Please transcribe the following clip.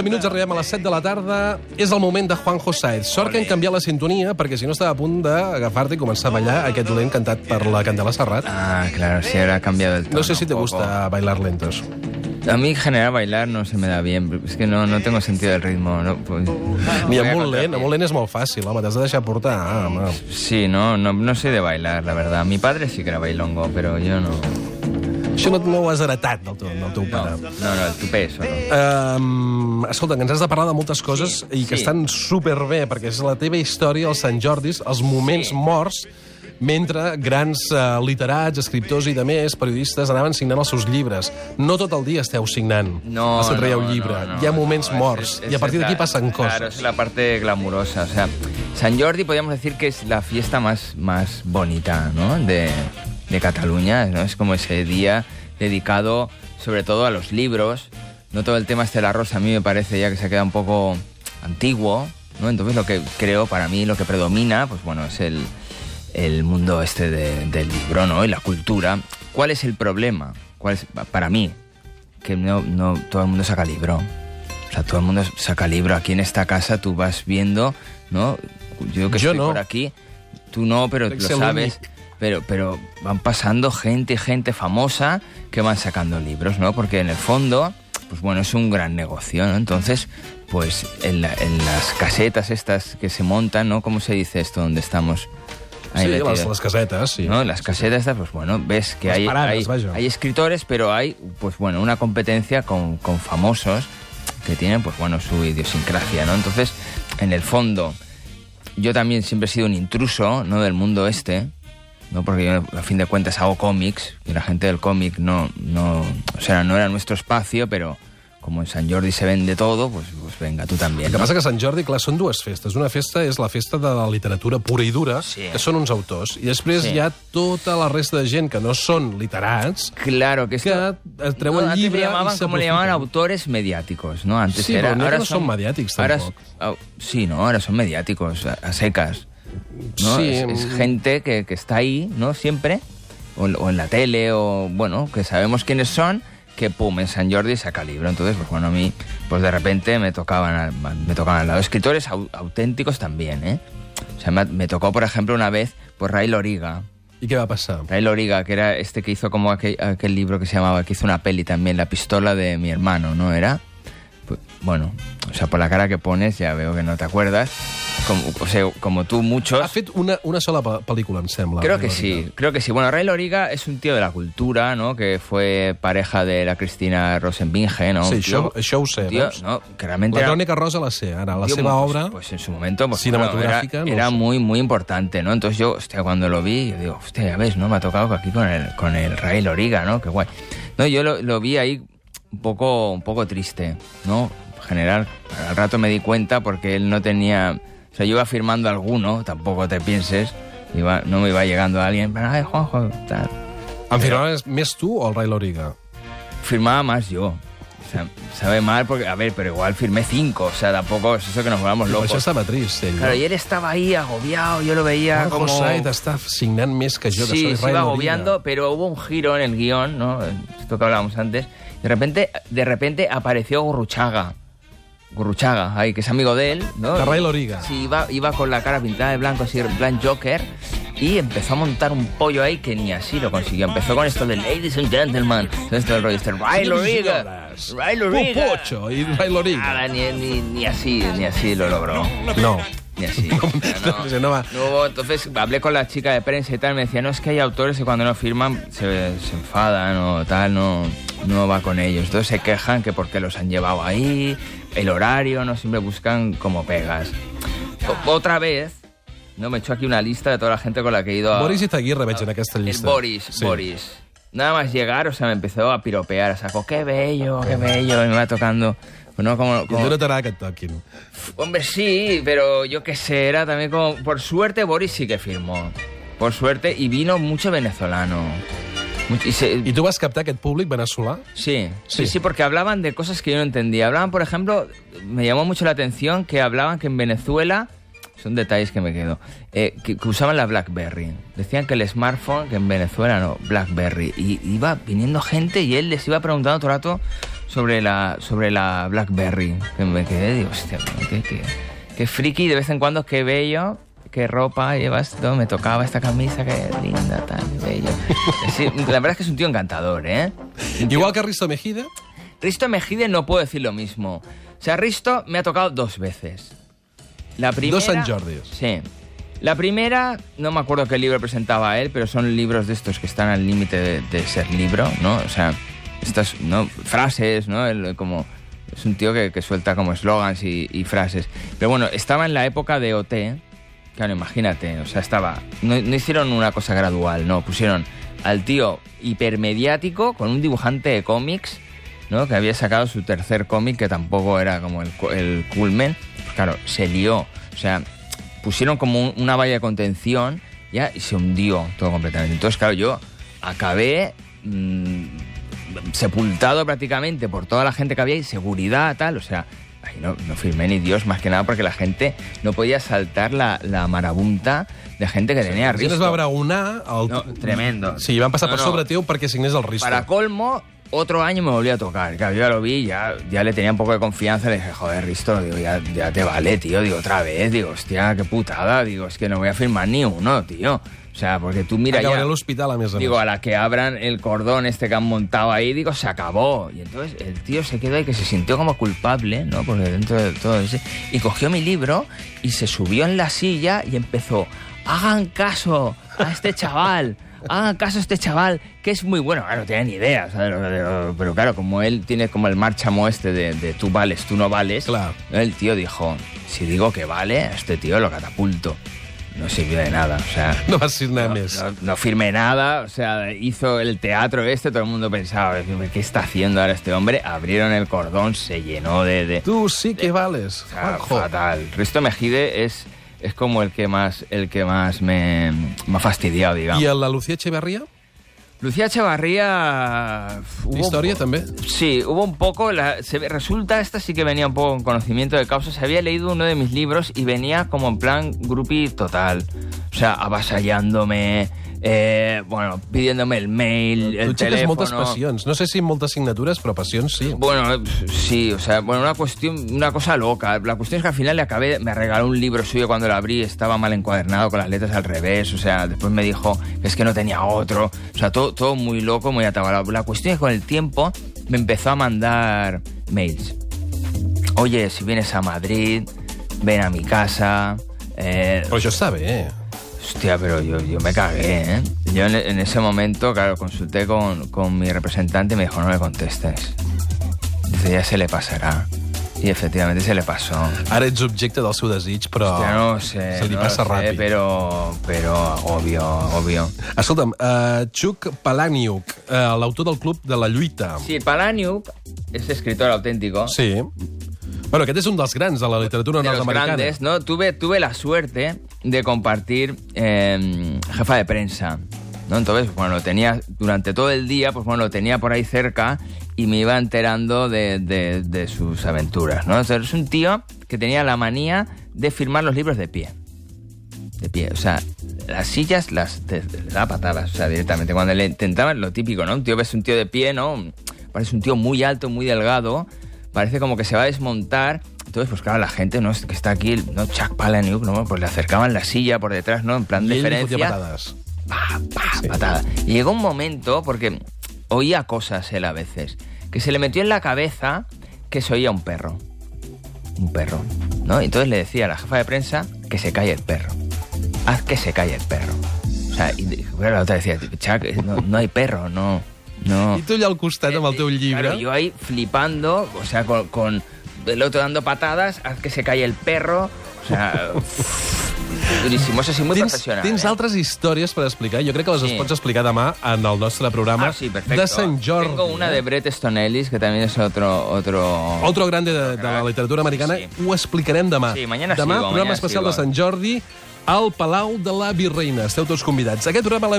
12 minuts, arribem a les 7 de la tarda. És el moment de Juanjo Saez. Sort que han canviat la sintonia, perquè si no estava a punt d'agafar-te i començar a ballar aquest lent cantat per la Candela Serrat. Ah, claro, sí, ahora ha cambiado el tono. No sé si te gusta bailar lentos. A mí en general bailar no se me da bien. Es que no, no tengo sentido del ritmo. No, pues, Ni voy a amb un contar lent, un lent és molt fàcil, home, t'has de deixar portar. Ah, home. Sí, no, no, no soy de bailar, la verdad. Mi padre sí que era bailongo, pero yo no. Això no, no ho has heretat del teu, del teu No, pare. no, no el tupé eso no. Um, escolta, que ens has de parlar de moltes coses Sí, i que sí. estan superbé, perquè és la teva història, els Sant Jordis, els moments Sí. morts, mentre grans uh, literats, escriptors i de més, periodistes, anaven signant els seus llibres. No tot el dia esteu signant No, que traieu no, llibre. no, no, Hi ha moments no, morts, es- es- i a partir d'aquí passen coses. Claro, es la parte glamurosa. O sea, San Jordi podríamos decir que es la fiesta más, más bonita ¿no? de, de Cataluña. ¿no? Es como ese día dedicado sobre todo a los libros. No todo el tema este de la rosa a mí me parece ya que se queda un poco antiguo. ¿no? Entonces lo que creo para mí, lo que predomina, pues bueno, es el, el mundo este de- del libro ¿no? y la cultura. ¿Cuál es el problema? ¿Cuál es, para mí, que no, no todo el mundo saca libro. O sea, todo el mundo saca libro. Aquí en esta casa tú vas viendo, ¿no? Yo que Yo estoy no. por aquí, tú no, pero lo sabes. Pero, pero van pasando gente, gente famosa que van sacando libros, ¿no? Porque en el fondo, pues bueno, es un gran negocio, ¿no? Entonces, pues en, la- en las casetas estas que se montan, ¿no? ¿Cómo se dice esto donde estamos? ahí Sí, metidos? les, les casetes, sí. ¿no? Las casetas estas, pues bueno, ves que Las hay, paradas, hay, hay escritores, pero hay, pues bueno, una competencia con, con famosos que tienen, pues bueno, su idiosincrasia, ¿no? Entonces, en el fondo, yo también siempre he sido un intruso, ¿no? Del mundo este, ¿no? Porque yo, a fin de cuentas, hago cómics, y la gente del cómic no, no, o sea, no era nuestro espacio, pero como en San Jordi se vende todo, pues, pues venga, tú también. El que ¿no? passa que Sant Jordi, clar, són dues festes. Una festa és la festa de la literatura pura i dura, Sí. que són uns autors. I després Sí. hi ha tota la resta de gent que no són literats, Claro, que que esto... eh, treuen No, antes llibre llamaban, i le llamaban s'aprofiten. autores mediáticos, ¿no? Antes Sí, era, pero ahora no son mediáticos ahora tampoco. es- ah, sí, no, ahora son mediáticos, a, a secas. ¿No? Sí, es, es mm. gente que, que está ahí, ¿no? Siempre, o, en- o en la tele, o bueno, que sabemos quiénes son, que pum, en San Jordi saca libro. Entonces, pues bueno, a mí, pues de repente me tocaban al, me tocaban al lado. Escritores au- auténticos también, ¿eh? O sea, me, me tocó, por ejemplo, una vez, pues Ray Loriga. I què va passar? Ray Loriga, que era este que hizo como aquel, aquel libro que se llamaba, que hizo una peli también, La pistola de mi hermano, ¿no era? Bueno, o sea, por la cara que pones ya veo que no te acuerdas. Como, o sea, como tú, muchos. Ha fet una, una sola pe- pel·lícula, em sembla. Creo que sí, creo que sí. Bueno, Ray Loriga es un tío de la cultura, ¿no? Que fue pareja de la Cristina Rosenbinge, ¿no? Sí, Un això, tío- això ho sé, tío, veus? no, que realmente La era- crònica rosa la sé, ara. La Tío, seva pues, obra... Pues en su momento, pues, Cinematográfica, no era, era sé. muy, muy importante, ¿no? Entonces yo, hostia, cuando lo vi, yo digo, hostia, ya ves, ¿no? Me ha tocado aquí con el, con el Ray Loriga, ¿no? Qué guay. No, yo lo, lo vi ahí un poco, un poco triste, ¿no? En general, al rato me di cuenta porque él no tenía... O sea, yo iba firmando alguno, tampoco te pienses, iba, no me iba llegando alguien, pero, ay, Juanjo, tal. En firmaves més tu o el Ray Loriga? Firmaba más yo. O sea, sabe mal porque, a ver, pero igual firmé cinco, o sea, tampoco es eso que nos volvamos locos. això estava trist, ell. Claro, y él estaba ahí agobiado, yo lo veía Juanjo como... Saez està signant més que jo, sí, se iba agobiando, pero hubo un giro en el guion, ¿no? Esto que hablábamos antes. De repente, de repente apareció Gurruchaga. Gurruchaga, ahí, que es amigo de él, ¿no? Ray Loriga. Sí, iba, iba con la cara pintada de blanco, así, en plan Joker, y empezó a montar un pollo ahí que ni así lo consiguió. Empezó con esto de Ladies and Gentlemen, entonces todo el rollo este, Ray Loriga, Ray Loriga. Popocho i Ray Loriga. Nada, ni, ni, ni así, ni así lo logró. No. Ni así. O sea, no, no no entonces hablé con la chica de prensa y tal, me decía, no, es que hay autores que cuando no firman se, se enfadan o tal, no, no va con ellos. Entonces se quejan que porque los han llevado ahí, el horario, no siempre buscan como pegas. O- otra vez, no me echó aquí una lista de toda la gente con la que he ido a... Boris Izaguirre veig en aquesta El llista. Boris, Sí. Boris. Nada más llegar, o sea, me empezó a piropear, saco, qué bello, qué bello, y me va tocando... no, como, como- no t'agrada que toquin. Hombre, sí, pero yo qué sé, era también como... Por suerte Boris sí que firmó. Por suerte, y vino mucho venezolano. Y se- I tu vas captar aquest públic veneçolà? Sí, Sí. sí, sí, porque hablaban de cosas que yo no entendía. Hablaban, por ejemplo, me llamó mucho la atención que hablaban que en Venezuela Son detalles que me quedo. Eh, que, que usaban la BlackBerry. Decían que el smartphone, que en Venezuela no, BlackBerry. Y iba viniendo gente y él les iba preguntando todo el rato sobre la, sobre la BlackBerry. Que me quedé, digo, hostia, qué, qué, qué friki, de vez en cuando, qué bello, qué ropa llevas, todo, me tocaba esta camisa, qué linda, tan bello. Sí, la verdad es que es un tío encantador, ¿eh? Tío- Igual que Risto Mejide, Risto Mejide no puedo decir lo mismo. O sea, Risto me ha tocado dos veces. La primera... Dos Sant Jordis. Sí. La primera, no me acuerdo qué libro presentaba él, pero son libros de estos que están al límite de, de ser libro, ¿no? O sea, estas ¿no? frases, ¿no? El- como, es un tío que, suelta como eslogans y, y frases. Pero bueno, estaba en la época de OT, claro, imagínate, o sea, estaba... No, hicieron una cosa gradual, no, pusieron al tío hipermediático con un dibujante de cómics, ¿no? Que había sacado su tercer cómic, que tampoco era como el, cu- el culmen. Pues claro, se lió. O sea, pusieron como un- una valla de contención ya y se hundió todo completamente. Entonces, claro, yo acabé mm, sepultado prácticamente por toda la gente que había y seguridad, tal. O sea, ahí no, no firmé ni Dios, más que nada porque la gente no podía saltar la, la marabunta de gente que tenía si no es va braonar... El... No, tremendo. Sí, van passar No, per no. sobre teu perquè signés el Risto. Para colmo, otro año me volvió a tocar. Claro, yo ya lo vi, ya, ya le tenía un poco de confianza. Le dije, joder, Risto, digo, ya, ya te vale, tío. Digo, otra vez. Digo, hostia, qué putada. Digo, es que no voy a firmar ni uno, tío. O sea, porque tú mira Acabaré ya... a l'hospital, a més a Digo, a la que abran el cordón este que han montado ahí, digo, se acabó. Y entonces el tío se quedó ahí que se sintió como culpable, ¿no? Porque dentro de todo ese... Y cogió mi libro y se subió en la silla y empezó, hagan caso a este chaval. Hagan caso a este chaval, que es muy bueno. Claro, no tenía ni idea, pero claro, como él tiene como el marchamo este de, de tú vales, tú no vales, Claro. el tío dijo, si digo que vale, a este tío lo catapulto. No sirvió de nada, o sea... No vas signar No, més. no, no firmé nada, o sea, hizo el teatro este, todo el mundo pensaba, ¿qué está haciendo ahora este hombre? Abrieron el cordón, se llenó de... de Tu sí que vales, o sea, fatal. Risto Mejide es, es como el que más, el que más me, me ha fastidiado, digamos. I a la Lucía Echeverría? Lucía Echevarría... po- també? Sí, hubo un poco. la- se resulta, esta sí que venía un poco con conocimiento de causa. Se había leído uno de mis libros y venía como en plan groupie total. O sea, avasallándome, eh, bueno, pidiéndome el mail, el tu aixeques teléfono. moltes passions. No sé si moltes signatures, però passions sí. Bueno, sí, o sea, bueno, una cuestión, una cosa loca. La cuestión es que al final le acabé, me regaló un libro suyo cuando lo abrí, estaba mal encuadernado con las letras al revés, o sea, después me dijo que es que no tenía otro, o sea, todo, todo muy loco, muy atabalado. La cuestión es que con el tiempo me empezó a mandar mails. Oye, si vienes a Madrid, ven a mi casa. Eh, Però això està bé, eh? Hostia, pero yo, yo me cagué, ¿eh? Yo en, en ese momento, claro, consulté con, con mi representante y me dijo, no le contestes. Dice, ya se le pasará. Y efectivamente se le pasó. Ara ets objecte del seu desig, però Ya no sé, se li no passa sé, ràpid. pero, pero obvio, obvio. Escolta'm, uh, Chuck Palahniuk, uh, l'autor del Club de la Lluita. Sí, Palaniuk es escritor auténtico. Sí. Bueno, aquest és un dels grans de la literatura de los nord-americana. grandes, ¿no? Tuve, tuve la suerte de compartir eh, jefa de prensa, ¿no? Entonces, bueno, lo tenía durante todo el día, pues bueno, lo tenía por ahí cerca y me iba enterando de, de- sus aventuras, ¿no? Entonces, es un tío que tenía la manía de firmar los libros de pie. De pie, o sea, las sillas las te- patadas, o sea, directamente. Cuando le intentaban, lo típico, ¿no? Un tío ves un tío de pie, ¿no? Parece un tío muy alto, muy delgado, parece como que se va a desmontar. Entonces, pues claro, la gente, ¿no? Que está aquí, ¿no? Chuck Palahniuk, ¿no? Pues le acercaban la silla por detrás, ¿no? En plan I ell li fotia deferencia. patades. Pa, pa, patada. Y llegó un momento, porque oía cosas él a veces, que se le metió en la cabeza que se oía un perro. Un perro, ¿no? Y entonces le decía a la jefa de prensa que se calle el perro. Haz que se calle el perro. O sea, y bueno, la otra decía, Chuck, no, no hay perro, no. No. I tu allà al costat amb el teu llibre... Claro, yo ahí flipando, o sea, con, con el otro dando patadas, haz que se calle el perro. O sea, durísimo. Eso sí, muy Tens, profesional. tens ¿eh? altres històries per explicar? Jo crec que les Sí. pots explicar demà en el nostre programa Ah, sí, perfecto. de Sant Jordi. Tengo una eh? de Bret Easton Ellis, que también es otro... otro... Otro grande de, de la literatura americana. Sí. Ho explicarem demà. Sí, mañana demà, sigo, programa mañana especial sigo. de Sant Jordi al Palau de la Virreina. Esteu tots convidats. Aquest programa l'hem